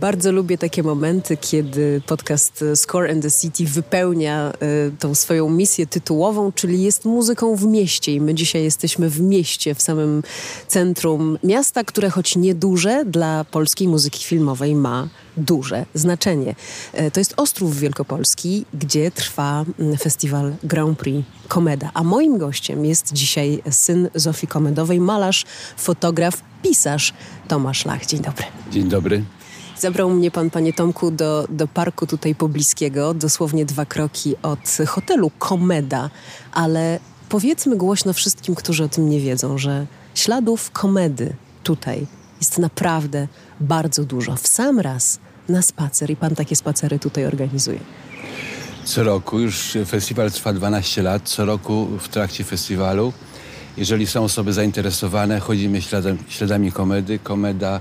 Bardzo lubię takie momenty, kiedy podcast Score and the City wypełnia y, tą swoją misję tytułową, czyli jest muzyką w mieście. I my dzisiaj jesteśmy w mieście, w samym centrum miasta, które choć nieduże dla polskiej muzyki filmowej ma duże znaczenie. Y, to jest Ostrów Wielkopolski, gdzie trwa mm, festiwal Grand Prix Komeda. A moim gościem jest dzisiaj syn Zofii Komedowej, malarz, fotograf, pisarz Tomasz Lach. Dzień dobry. Dzień dobry. Zabrał mnie pan, panie Tomku, do, do parku tutaj pobliskiego, dosłownie dwa kroki od hotelu Komeda, ale powiedzmy głośno wszystkim, którzy o tym nie wiedzą, że śladów komedy tutaj jest naprawdę bardzo dużo. W sam raz na spacer i pan takie spacery tutaj organizuje. Co roku, już festiwal trwa 12 lat, co roku w trakcie festiwalu, jeżeli są osoby zainteresowane, chodzimy śladami komedy. Komeda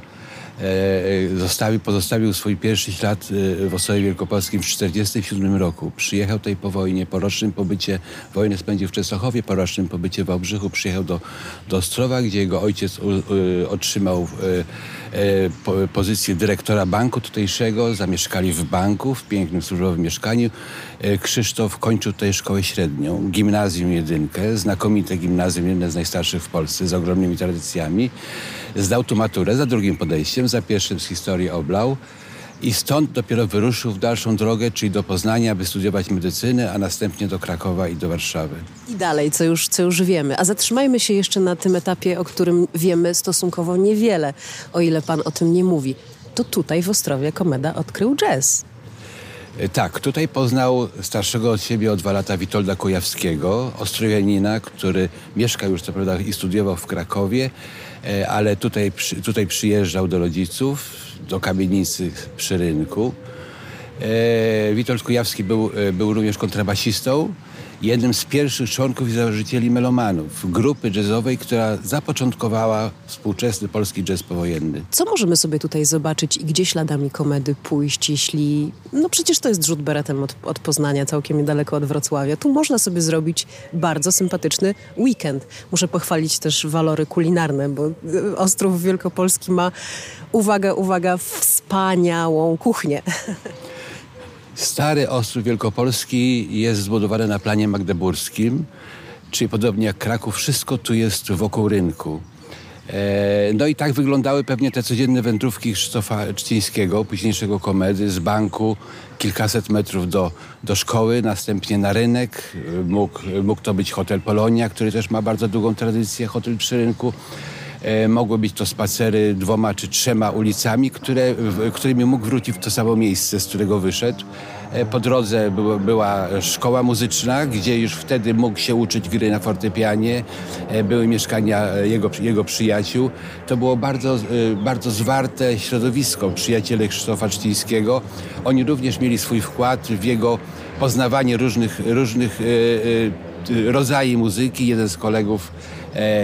zostawił, pozostawił swój pierwszy ślad e, w Ostrowie Wielkopolskim w 1947 roku. Przyjechał tutaj po wojnie, po rocznym pobycie, wojnę spędził w Częstochowie, po rocznym pobycie w Wałbrzychu przyjechał do, do Ostrowa, gdzie jego ojciec u, u, otrzymał po, pozycję dyrektora banku tutejszego. Zamieszkali w banku, w pięknym służbowym mieszkaniu. Krzysztof kończył tutaj szkołę średnią, gimnazjum jedynkę, znakomite gimnazjum, jedne z najstarszych w Polsce, z ogromnymi tradycjami. Zdał tu maturę za drugim podejściem, za pierwszym z historii oblał. I stąd dopiero wyruszył w dalszą drogę, czyli do Poznania, aby studiować medycynę, a następnie do Krakowa i do Warszawy. I dalej, co już, co już wiemy. A zatrzymajmy się jeszcze na tym etapie, o którym wiemy stosunkowo niewiele, o ile pan o tym nie mówi. To tutaj w Ostrowie Komeda odkrył jazz. E, tak, tutaj poznał starszego od siebie o dwa lata Witolda Kujawskiego, ostrowianina, który mieszka już co prawda i studiował w Krakowie, E, ale tutaj, tutaj przyjeżdżał do rodziców, do kamienicy przy rynku. E, Witold Kujawski był, e, był również kontrabasistą jednym z pierwszych członków i założycieli Melomanów, grupy jazzowej, która zapoczątkowała współczesny polski jazz powojenny. Co możemy sobie tutaj zobaczyć i gdzie śladami komedy pójść, jeśli... No przecież to jest rzut beretem od, od Poznania, całkiem niedaleko od Wrocławia. Tu można sobie zrobić bardzo sympatyczny weekend. Muszę pochwalić też walory kulinarne, bo Ostrów Wielkopolski ma, uwaga, uwaga, wspaniałą kuchnię. Stary Ostrów Wielkopolski jest zbudowany na planie magdeburskim, czyli podobnie jak Kraków, wszystko tu jest wokół rynku. E, no i tak wyglądały pewnie te codzienne wędrówki Krzysztofa Czcińskiego, późniejszego komedy, z banku kilkaset metrów do, do szkoły, następnie na rynek. Mógł, mógł to być hotel Polonia, który też ma bardzo długą tradycję, hotel przy rynku. E, mogły być to spacery dwoma czy trzema ulicami, które, którymi mógł wrócić w to samo miejsce, z którego wyszedł. E, po drodze była szkoła muzyczna, gdzie już wtedy mógł się uczyć gry na fortepianie. E, były mieszkania jego, jego przyjaciół. To było bardzo, bardzo zwarte środowisko przyjaciele Krzysztofa Czcińskiego. Oni również mieli swój wkład w jego poznawanie różnych, różnych rodzajów muzyki. Jeden z kolegów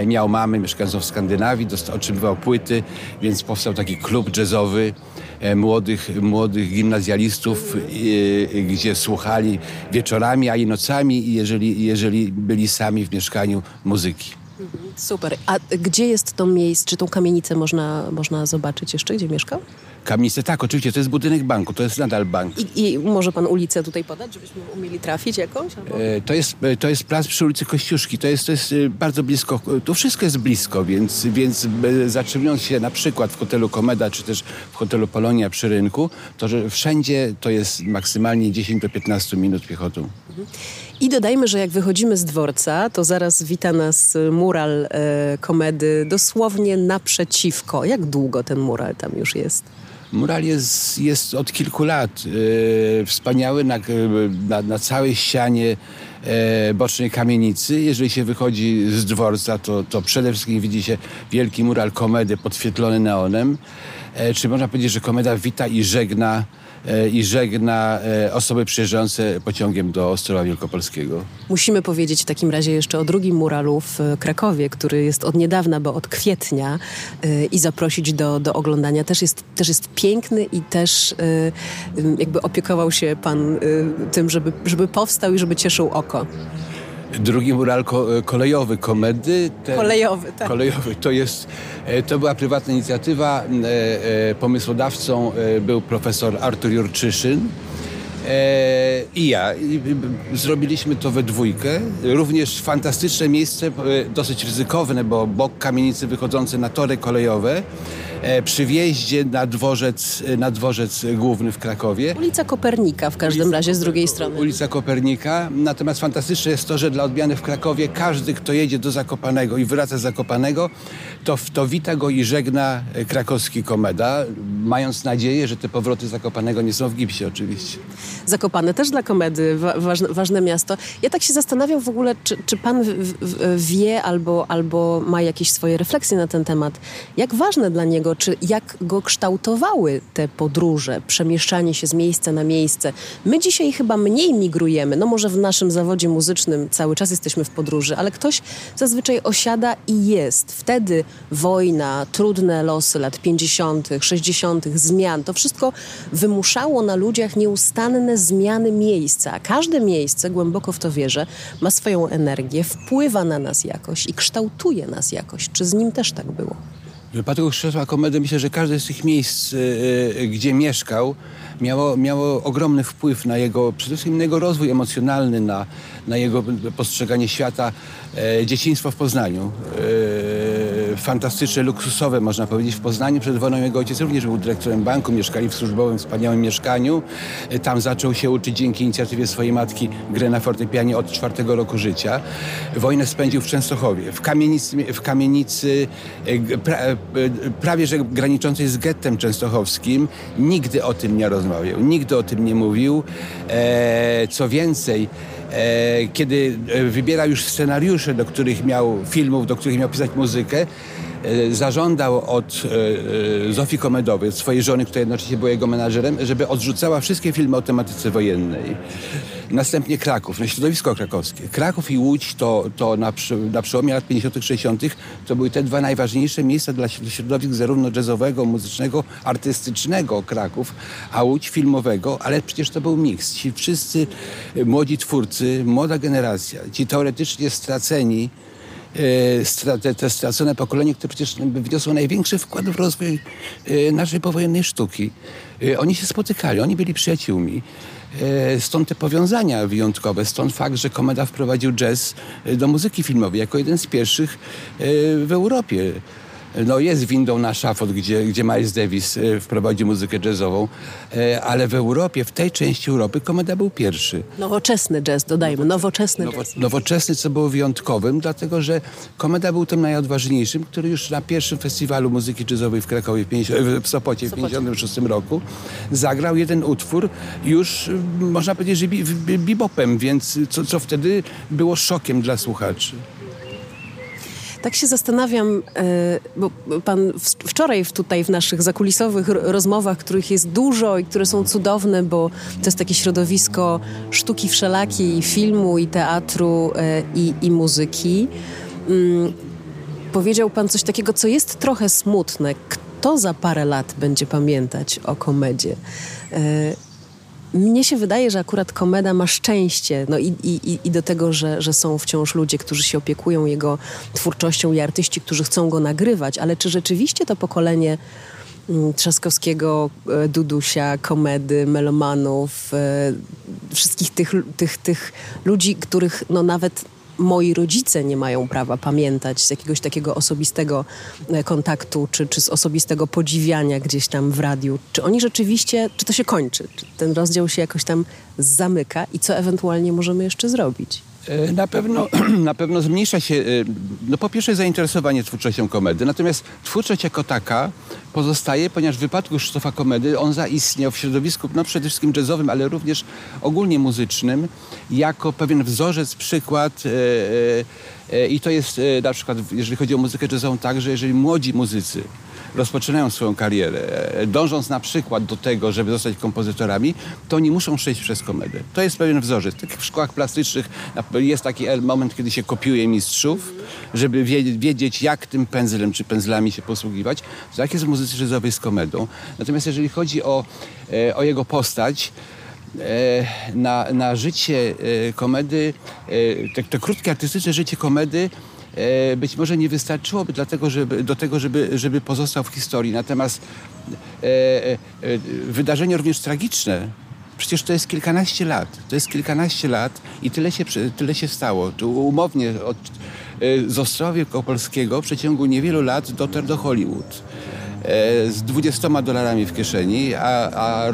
miał mamy mieszkającą w Skandynawii, otrzymywał płyty, więc powstał taki klub jazzowy e, młodych, młodych gimnazjalistów, e, gdzie słuchali wieczorami, a i nocami, jeżeli, jeżeli byli sami w mieszkaniu muzyki. Super. A gdzie jest to miejsce, czy tą kamienicę można, można zobaczyć jeszcze, gdzie mieszkał? Kamienicę, tak, oczywiście, to jest budynek banku, to jest nadal bank. I, i może pan ulicę tutaj podać, żebyśmy umieli trafić jakąś? Albo... E, to, jest, e, to jest plac przy ulicy Kościuszki, to jest, to jest e, bardzo blisko, tu wszystko jest blisko, więc, więc zatrzymując się na przykład w hotelu Komeda, czy też w hotelu Polonia przy rynku, to że wszędzie to jest maksymalnie 10 do 15 minut piechotą. Mhm. I dodajmy, że jak wychodzimy z dworca, to zaraz wita nas mural e, komedy dosłownie naprzeciwko. Jak długo ten mural tam już jest? Mural jest, jest od kilku lat e, wspaniały na, na, na całej ścianie e, bocznej kamienicy. Jeżeli się wychodzi z dworca, to, to przede wszystkim widzi się wielki mural komedy podświetlony neonem. E, czy można powiedzieć, że komeda wita i żegna i żegna e, osoby przyjeżdżające pociągiem do Ostrowa Wielkopolskiego. Musimy powiedzieć w takim razie jeszcze o drugim muralu w Krakowie, który jest od niedawna, bo od kwietnia e, i zaprosić do, do oglądania. Też jest, też jest piękny i też jakby opiekował się pan tym, żeby, żeby powstał i żeby cieszył oko. Drugi mural ko kolejowy komedy. Ten, kolejowy, tak. Kolejowy. To, jest, to była prywatna inicjatywa. Pomysłodawcą był profesor Artur Jurczyszyn. I ja. I zrobiliśmy to we dwójkę. Również fantastyczne miejsce, dosyć ryzykowne, bo bok kamienicy wychodzący na tory kolejowe. E, przy wjeździe na dworzec, e, na dworzec główny w Krakowie. Ulica Kopernika w każdym ulica, razie z drugiej strony. Ulica Kopernika. Natomiast fantastyczne jest to, że dla odmiany w Krakowie każdy, kto jedzie do Zakopanego i wraca z Zakopanego, to, to wita go i żegna e, krakowski komeda, mając nadzieję, że te powroty Zakopanego nie są w gipsie oczywiście. Zakopane też dla komedy, ważne, ważne miasto. Ja tak się zastanawiam w ogóle, czy, czy pan w, w, wie albo, albo ma jakieś swoje refleksje na ten temat. Jak ważne dla niego czy jak go kształtowały te podróże, przemieszczanie się z miejsca na miejsce. My dzisiaj chyba mniej migrujemy, no może w naszym zawodzie muzycznym cały czas jesteśmy w podróży, ale ktoś zazwyczaj osiada i jest. Wtedy wojna, trudne losy lat 50., 60., zmian, to wszystko wymuszało na ludziach nieustanne zmiany miejsca. Każde miejsce, głęboko w to wierzę, ma swoją energię, wpływa na nas jakoś i kształtuje nas jakoś. Czy z nim też tak było? W wypadku Krzysztofa Komedy myślę, że każde z tych miejsc, y, gdzie mieszkał, miało, miało ogromny wpływ na jego, przede wszystkim na jego rozwój emocjonalny, na, na jego postrzeganie świata. E, dzieciństwo w Poznaniu. E, fantastyczne, luksusowe, można powiedzieć, w Poznaniu. Przed wojną jego ojciec również był dyrektorem banku, mieszkali w służbowym, wspaniałym mieszkaniu. E, tam zaczął się uczyć dzięki inicjatywie swojej matki grę na fortepianie od czwartego roku życia. Wojnę spędził w Częstochowie, w kamienicy, w kamienicy pra, prawie że graniczącej z gettem częstochowskim. Nigdy o tym nie rozmawiał, nigdy o tym nie mówił. co więcej, E, kiedy e, wybierał już scenariusze, do których miał filmów, do których miał pisać muzykę, e, zażądał od Zofii Komedowej, swojej żony, która jednocześnie była jego menadżerem, żeby odrzucała wszystkie filmy o tematyce wojennej. Następnie Kraków, no środowisko krakowskie. Kraków i Łódź to, to na, na przełomie lat 50 60 to były te dwa najważniejsze miejsca dla środowisk zarówno jazzowego, muzycznego, artystycznego Kraków, a Łódź filmowego, ale przecież to był miks. Ci wszyscy młodzi twórcy, młoda generacja, ci teoretycznie straceni, e, te, te stracone pokolenie, które przecież wniosło największy wkład w rozwój e, naszej powojennej sztuki. E, oni się spotykali, oni byli przyjaciółmi. E, stąd te powiązania wyjątkowe, stąd fakt, że Komeda wprowadził jazz e, do muzyki filmowej jako jeden z pierwszych e, w Europie no jest windą na szafot, gdzie, gdzie Miles Davis e, wprowadził muzykę jazzową, e, ale w Europie, w tej części Europy Komeda był pierwszy. Nowoczesny jazz, dodajmy, nowoczesny Nowo, jazz. Nowoczesny, co było wyjątkowym, dlatego że Komeda był tym najodważniejszym, który już na pierwszym festiwalu muzyki jazzowej w Krakowie, w, 50, w Sopocie w 1956 roku zagrał jeden utwór już, można powiedzieć, że bebopem, więc co, co wtedy było szokiem dla słuchaczy. Tak się zastanawiam, e, bo pan wczoraj tutaj w naszych zakulisowych rozmowach, których jest dużo i które są cudowne, bo to jest takie środowisko sztuki wszelakiej, filmu i teatru e, i, i muzyki. Mm, powiedział pan coś takiego, co jest trochę smutne. Kto za parę lat będzie pamiętać o komedzie? Mnie się wydaje, że akurat komeda ma szczęście no i, i, i do tego, że, że są wciąż ludzie, którzy się opiekują jego twórczością i artyści, którzy chcą go nagrywać, ale czy rzeczywiście to pokolenie mm, Trzaskowskiego, e, Dudusia, komedy, melomanów, e, wszystkich tych, tych, tych ludzi, których no nawet moi rodzice nie mają prawa pamiętać z jakiegoś takiego osobistego e, kontaktu, czy, czy z osobistego podziwiania gdzieś tam w radiu. Czy oni rzeczywiście, czy to się kończy? Czy ten rozdział się jakoś tam zamyka i co ewentualnie możemy jeszcze zrobić? E, na pewno, na pewno zmniejsza się, e, no po pierwsze zainteresowanie twórczością komedy, natomiast twórczość jako taka pozostaje, ponieważ w wypadku Krzysztofa Komedy on zaistniał w środowisku no przede wszystkim jazzowym, ale również ogólnie muzycznym jako pewien wzorzec, przykład e, i to jest na przykład, jeżeli chodzi o muzykę jazzową tak, że jeżeli młodzi muzycy rozpoczynają swoją karierę, dążąc na przykład do tego, żeby zostać kompozytorami, to oni muszą przejść przez komedę. To jest pewien wzorzec. Tak w szkołach plastycznych jest taki moment, kiedy się kopiuje mistrzów, żeby wiedzieć, jak tym pędzlem czy pędzlami się posługiwać. Tak jest w muzyce jazzowej z komedą. Natomiast jeżeli chodzi o, e, o jego postać, na, na życie komedy, te, te krótkie artystyczne życie komedy być może nie wystarczyłoby dlatego, żeby, do tego, żeby, żeby pozostał w historii. Natomiast e, e, wydarzenie również tragiczne, przecież to jest kilkanaście lat. To jest kilkanaście lat i tyle się, tyle się stało. Tu umownie od, z Ostrowie Opolskiego w przeciągu niewielu lat dotarł do Hollywood z 20 dolarami w kieszeni, a, a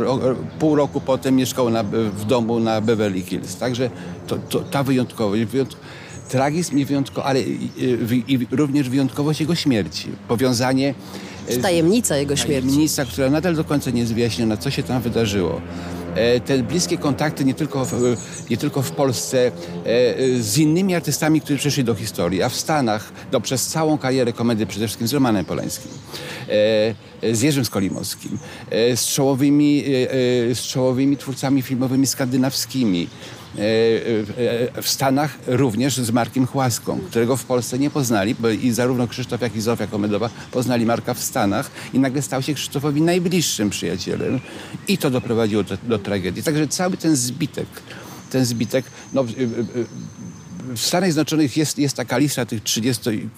pół roku potem mieszkał na, w domu na Beverly Hills. Także to, to, ta wyjątkowość, tragizm i wyjątkowość, ale i, i, i, również wyjątkowość jego śmierci. Powiązanie... Tajemnica jego śmierci. Tajemnica, która nadal do końca nie jest wyjaśniona, co się tam wydarzyło. E, te bliskie kontakty nie tylko w, nie tylko w Polsce e, z innymi artystami, którzy przeszli do historii, a w Stanach no, przez całą karierę komedii przede wszystkim z Romanem Polańskim, e, z Jerzym Skolimowskim, z czołowymi, z czołowymi twórcami filmowymi skandynawskimi, w Stanach również z Markiem Chłaską, którego w Polsce nie poznali, bo i zarówno Krzysztof, jak i Zofia Komedowa poznali Marka w Stanach i nagle stał się Krzysztofowi najbliższym przyjacielem i to doprowadziło do, do tragedii. Także cały ten zbitek, ten zbitek, no, w Stanach Zjednoczonych jest, jest taka lista tych 30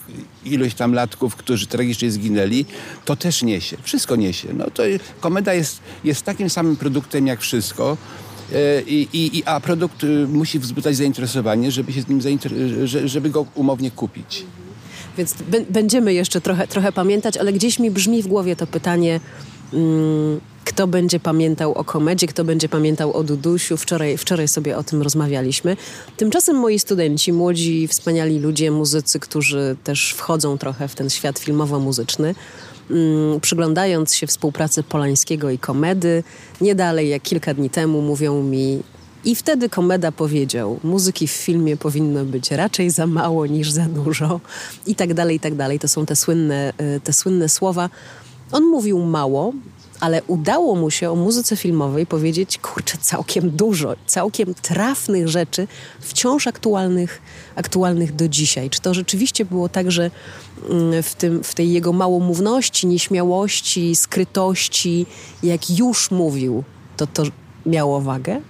ilość tam latków, którzy tragicznie zginęli, to też niesie. Wszystko niesie. No to komeda jest, jest takim samym produktem jak wszystko. E, I, i, a produkt y, musi wzbudzać zainteresowanie, żeby się z nim żeby go umownie kupić. Więc będziemy jeszcze trochę, trochę pamiętać, ale gdzieś mi brzmi w głowie to pytanie, mm, kto będzie pamiętał o komedzie, kto będzie pamiętał o Dudusiu. Wczoraj, wczoraj sobie o tym rozmawialiśmy. Tymczasem moi studenci, młodzi, wspaniali ludzie, muzycy, którzy też wchodzą trochę w ten świat filmowo-muzyczny, mm, przyglądając się współpracy Polańskiego i Komedy, nie dalej jak kilka dni temu mówią mi i wtedy Komeda powiedział, muzyki w filmie powinno być raczej za mało niż za dużo i tak dalej, i tak dalej. To są te słynne, y, te słynne słowa. On mówił mało, ale udało mu się o muzyce filmowej powiedzieć, kurczę, całkiem dużo, całkiem trafnych rzeczy, wciąż aktualnych, aktualnych do dzisiaj. Czy to rzeczywiście było tak, że mm, w, tym, w tej jego małomówności, nieśmiałości, skrytości, jak już mówił, to to miało wagę?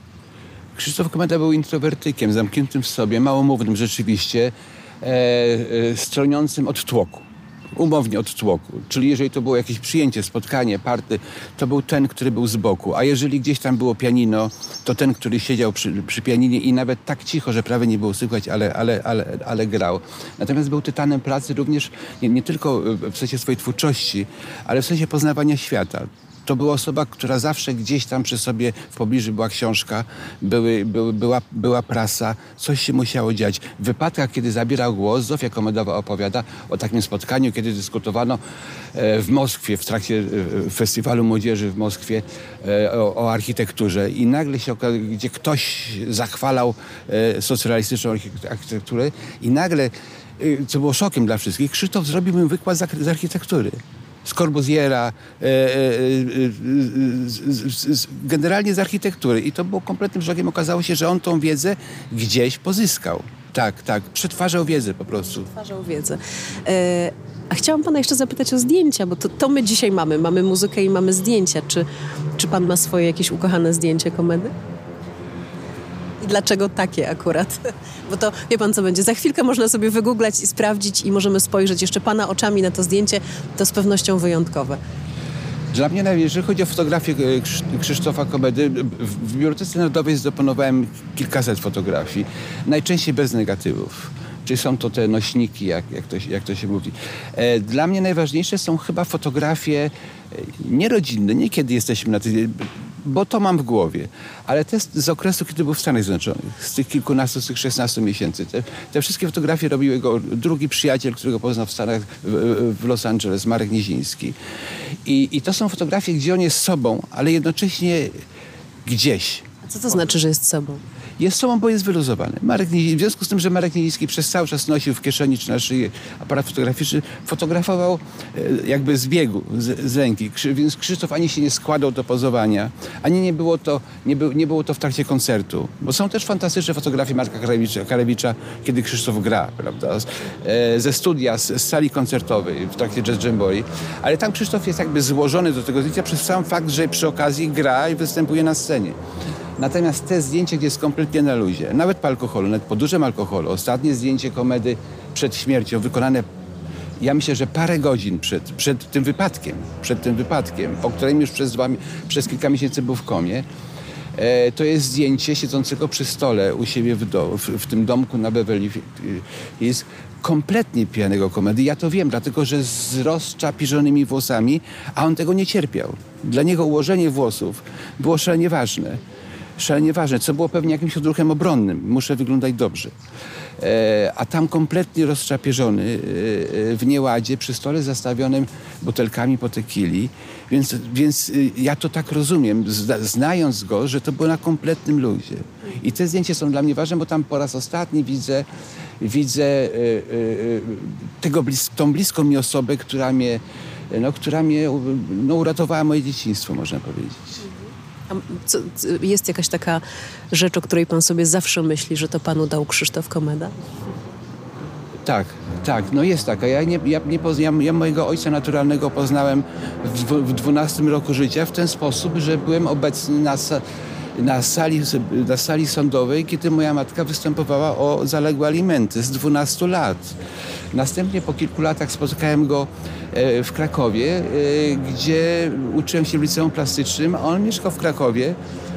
Krzysztof Kometa był introwertykiem, zamkniętym w sobie, małomównym rzeczywiście, e, e, stroniącym od tłoku umownie od tłoku. Czyli jeżeli to było jakieś przyjęcie, spotkanie, party, to był ten, który był z boku. A jeżeli gdzieś tam było pianino, to ten, który siedział przy, przy pianinie i nawet tak cicho, że prawie nie było słychać, ale, ale, ale, ale grał. Natomiast był tytanem pracy również nie, nie tylko w sensie swojej twórczości, ale w sensie poznawania świata to była osoba, która zawsze gdzieś tam przy sobie w pobliżu była książka, były, była, była prasa, coś się musiało dziać. W wypadkach, kiedy zabierał głos, Zofia Komedowa opowiada o takim spotkaniu, kiedy dyskutowano e, w Moskwie, w trakcie e, festiwalu młodzieży w Moskwie e, o, o architekturze i nagle się gdzie ktoś zachwalał socrealistyczną architekturę i nagle co było szokiem dla wszystkich, Krzysztof zrobił mi wykład z architektury z Corbusiera, e, e, e, generalnie z architektury. I to było kompletnym szokiem. Okazało się, że on tą wiedzę gdzieś pozyskał. Tak, tak. Przetwarzał wiedzę po prostu. Przetwarzał wiedzę. A chciałam pana jeszcze zapytać o zdjęcia, bo to, to my dzisiaj mamy. Mamy muzykę i mamy zdjęcia. Czy, czy pan ma swoje jakieś ukochane zdjęcie komedy? I dlaczego takie akurat? Bo to, wie pan co będzie, za chwilkę można sobie wygooglać i sprawdzić i możemy spojrzeć jeszcze pana oczami na to zdjęcie, to z pewnością wyjątkowe. Dla mnie, jeżeli chodzi o fotografię e, Krzysztofa Komedy, w Bibliotece Narodowej zdeponowałem kilkaset fotografii, najczęściej bez negatywów. Czyli są to te nośniki, jak, jak, to, jak to się mówi. E, dla mnie najważniejsze są chyba fotografie e, nierodzinne, nie kiedy jesteśmy na tej bo to mam w głowie. Ale te z okresu, kiedy był w Stanach Zjednoczonych, z tych kilkunastu, z tych 16 miesięcy, te, te wszystkie fotografie robił jego drugi przyjaciel, którego poznał w Stanach, w, w Los Angeles, Marek Nieziński. I, I to są fotografie, gdzie on jest sobą, ale jednocześnie gdzieś. A co to znaczy, że jest sobą? Jest sobą, bo jest wyluzowany. Marek w związku z tym, że Marek Nieliński przez cały czas nosił w kieszeni czy na szyi aparat fotograficzny, fotografował e, jakby z biegu, z, z ręki. Więc Krzysztof ani się nie składał do pozowania, ani nie było to, nie, był, nie było to w trakcie koncertu. Bo są też fantastyczne fotografie Marka Karewicza kiedy Krzysztof gra, prawda? E, ze studia, z, z sali koncertowej w trakcie Jazz Jamboree. Ale tam Krzysztof jest jakby złożony do tego zdjęcia przez sam fakt, że przy okazji gra i występuje na scenie. Natomiast te zdjęcie, gdzie jest kompletnie na luzie, nawet po alkoholu, nawet po dużym alkoholu, ostatnie zdjęcie komedy przed śmiercią, wykonane ja myślę, że parę godzin przed, przed tym wypadkiem, przed tym wypadkiem, po którym już przez, dwa, przez kilka miesięcy był w komie, e, to jest zdjęcie siedzącego przy stole u siebie w, do, w, w tym domku na Beverly Hills, kompletnie pijanego komedy. Ja to wiem, dlatego że z rozczapiżonymi włosami, a on tego nie cierpiał. Dla niego ułożenie włosów było szalenie ważne. Szalenie ważne, co było pewnie jakimś odruchem obronnym. Muszę wyglądać dobrze. E, a tam kompletnie rozczapieżony e, e, w nieładzie przy stole zastawionym butelkami po tequili. Więc, więc ja to tak rozumiem, znając go, że to było na kompletnym luzie. I te zdjęcia są dla mnie ważne, bo tam po raz ostatni widzę, widzę tego, tą bliską mi osobę, która mnie, no, która mnie no, uratowała moje dzieciństwo, można powiedzieć. Co, jest jakaś taka rzecz, o której pan sobie zawsze myśli, że to panu dał Krzysztof Komeda? Tak, tak, no jest taka. Ja, nie, ja, nie ja mojego ojca naturalnego poznałem w, w 12 roku życia w ten sposób, że byłem obecny na, na, sali, na sali sądowej, kiedy moja matka występowała o zaległe alimenty z 12 lat. Następnie po kilku latach spotkałem go e, w Krakowie, e, gdzie uczyłem się w liceum plastycznym, on mieszkał w Krakowie.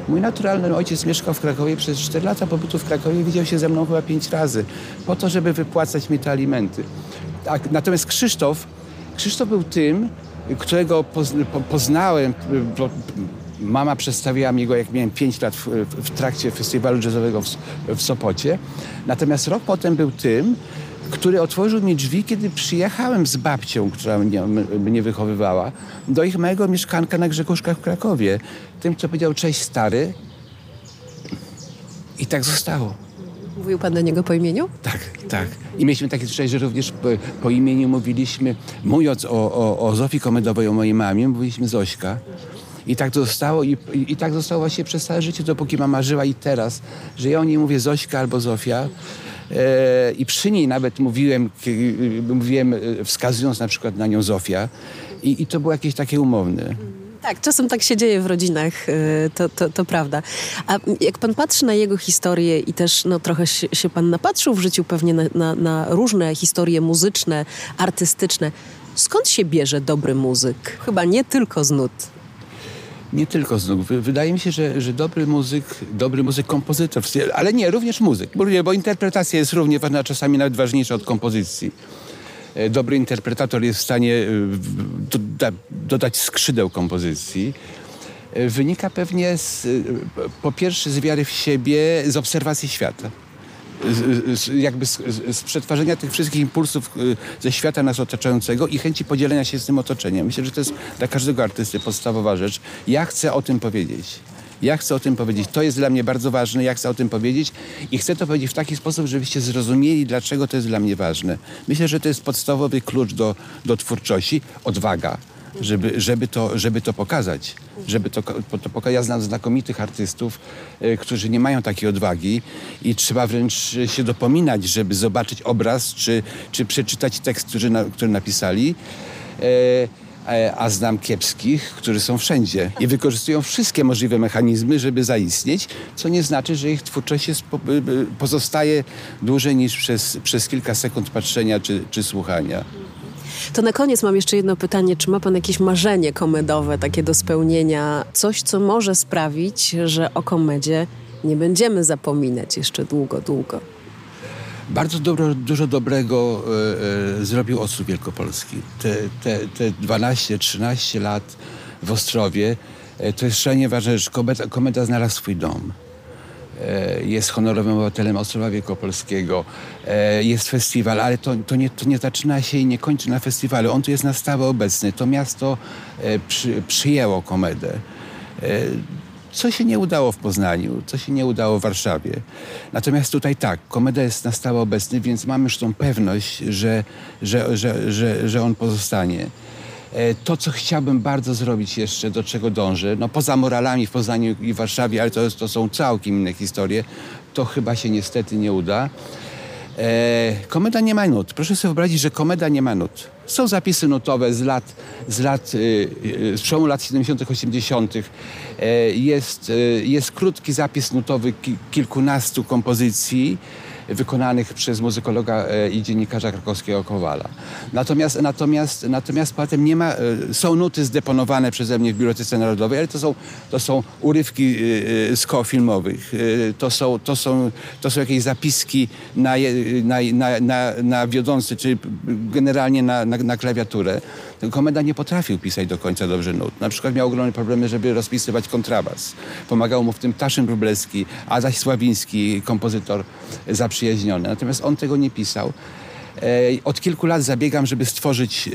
Mój naturalny ojciec mieszkał w Krakowie przez 4 lata pobytu w Krakowie widział się ze mną chyba 5 razy, po to, żeby wypłacać mi te alimenty. Tak, natomiast Krzysztof, Krzysztof był tym, którego poznałem, mama przedstawiła mi go, jak miałem 5 lat w, w, trakcie festiwalu jazzowego w, w Sopocie. Natomiast rok potem był tym, który otworzył mi drzwi, kiedy przyjechałem z babcią, która mnie, mnie wychowywała, do ich małego mieszkanka na Grzegórzkach w Krakowie. Tym, co powiedział cześć stary. I tak zostało. Mówił pan do niego po imieniu? Tak, tak. I mieliśmy takie zwyczaj, że również po, po, imieniu mówiliśmy, mówiąc o, o, o Zofii Komedowej, o mojej mamie, mówiliśmy Zośka. I tak zostało i, i, tak zostało właśnie przez całe życie, dopóki mama żyła i teraz, że ja o niej mówię Zośka albo Zofia. E, I przy niej nawet mówiłem, mówiłem, e, wskazując na przykład na nią Zofia. I, i to było jakieś takie umowne. Tak, czasem tak się dzieje w rodzinach, e, to, to, to, prawda. A jak pan patrzy na jego historię i też no, trochę się, się pan napatrzył w życiu pewnie na, na, na, różne historie muzyczne, artystyczne, skąd się bierze dobry muzyk? Chyba nie tylko z nut nie tylko znów. Wydaje mi się, że, że dobry muzyk, dobry muzyk, kompozytor, ale nie, również muzyk, bo, interpretacja jest równie ważna, czasami nawet ważniejsza od kompozycji. E, dobry interpretator jest w stanie e, doda, dodać skrzydeł kompozycji. E, wynika pewnie z, po pierwsze z wiary w siebie, z obserwacji świata jakby z, z, przetwarzania tych wszystkich impulsów y, ze świata nas otaczającego i chęci podzielenia się z tym otoczeniem. Myślę, że to jest dla każdego artysty podstawowa rzecz. Ja chcę o tym powiedzieć. Ja chcę o tym powiedzieć. To jest dla mnie bardzo ważne. Ja chcę o tym powiedzieć i chcę to powiedzieć w taki sposób, żebyście zrozumieli, dlaczego to jest dla mnie ważne. Myślę, że to jest podstawowy klucz do, do twórczości. Odwaga żeby, żeby, to, żeby to pokazać. Żeby to, to pokazać. Ja znam znakomitych artystów, e, którzy nie mają takiej odwagi i trzeba wręcz się dopominać, żeby zobaczyć obraz, czy, czy przeczytać tekst, który, na, który napisali. E, e, a znam kiepskich, którzy są wszędzie i wykorzystują wszystkie możliwe mechanizmy, żeby zaistnieć, co nie znaczy, że ich twórczość jest, pozostaje dłużej niż przez, przez kilka sekund patrzenia czy, czy słuchania. To na koniec mam jeszcze jedno pytanie. Czy ma pan jakieś marzenie komedowe, takie do spełnienia? Coś, co może sprawić, że o komedzie nie będziemy zapominać jeszcze długo, długo. Bardzo dobro, dużo dobrego e, e, zrobił Ostrów Wielkopolski. Te, te, te 12-13 lat w Ostrowie e, to jest szalenie ważne, że komeda, komeda znalazł swój dom. E, jest honorowym obywatelem Ostrowa Wielkopolskiego, e, jest festiwal, ale to, to, nie, to nie zaczyna się i nie kończy na festiwalu. On tu jest na stałe obecny. To miasto e, przy, przyjęło komedę. Co się nie udało w Poznaniu, co się nie udało w Warszawie. Natomiast tutaj tak, komeda jest na stałe obecny, więc mamy już tą pewność, że, że, że, że, że on pozostanie. E, to, co chciałbym bardzo zrobić jeszcze, do czego dążę, no poza moralami w Poznaniu i Warszawie, ale to, to są całkiem inne historie, to chyba się niestety nie uda. E, komeda nie ma nut. Proszę sobie wyobrazić, że komeda nie ma nut. Są zapisy nutowe z lat, z lat, y, y, z przełomu lat 70., 80. E, jest, y, jest krótki zapis nutowy ki, kilkunastu kompozycji wykonanych przez muzykologa e, i dziennikarza krakowskiego Kowala. Natomiast, natomiast, natomiast potem nie ma, e, są nuty zdeponowane przeze mnie w Bibliotece Narodowej, ale to są, to są urywki e, z koł filmowych, to są, to, są, to są jakieś zapiski na, na, na, na, na wiodący, czy generalnie na, na, na klawiaturę. Komenda nie potrafił pisać do końca dobrze nut. Na przykład miał ogromne problemy, żeby rozpisywać kontrabas. Pomagał mu w tym Taszyn Wróblewski, a zaś Sławiński, kompozytor zaprzyjaźniony. Natomiast on tego nie pisał. Od kilku lat zabiegam, żeby stworzyć e,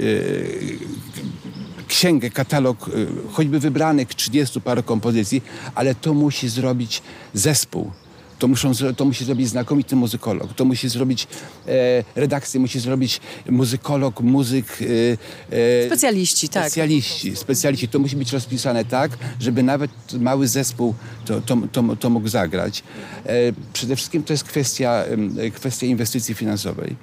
księgę, katalog e, choćby wybranych 30 paru kompozycji, ale to musi zrobić zespół to, muszą, to musi zrobić znakomity muzykolog, to musi zrobić e, redakcję, musi zrobić muzykolog, muzyk... E, e, specjaliści, tak. Specjaliści, specjaliści. To musi być rozpisane tak, żeby nawet mały zespół to, to, to, to mógł zagrać. E, przede wszystkim to jest kwestia, kwestia inwestycji finansowej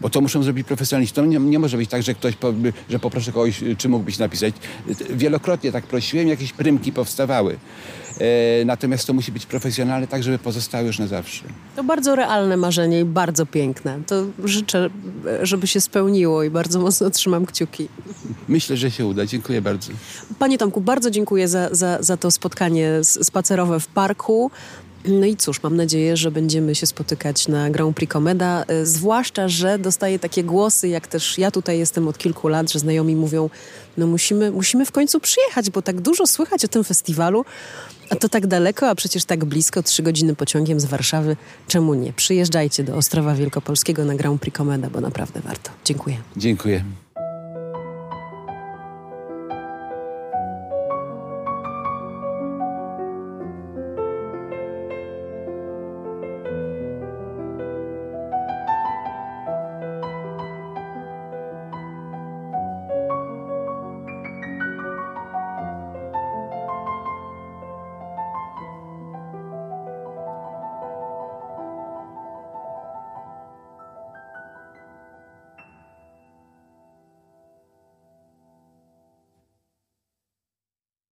bo to muszą zrobić profesjonaliści. To nie, nie może być tak, że ktoś, po, że poproszę kogoś, czy mógłbyś napisać. Wielokrotnie tak prosiłem, jakieś prymki powstawały. E, natomiast to musi być profesjonalne, tak żeby pozostały już na zawsze. To bardzo realne marzenie i bardzo piękne. To życzę, żeby się spełniło i bardzo mocno trzymam kciuki. Myślę, że się uda. Dziękuję bardzo. Panie Tomku, bardzo dziękuję za, za, za to spotkanie spacerowe w parku. No i cóż, mam nadzieję, że będziemy się spotykać na Grand Prix Komeda, e, zwłaszcza, że dostaję takie głosy, jak też ja tutaj jestem od kilku lat, że znajomi mówią, no musimy, musimy w końcu przyjechać, bo tak dużo słychać o tym festiwalu, a to tak daleko, a przecież tak blisko, trzy godziny pociągiem z Warszawy. Czemu nie? Przyjeżdżajcie do Ostrowa Wielkopolskiego na Grand Prix Komeda, bo naprawdę warto. Dziękuję. Dziękuję.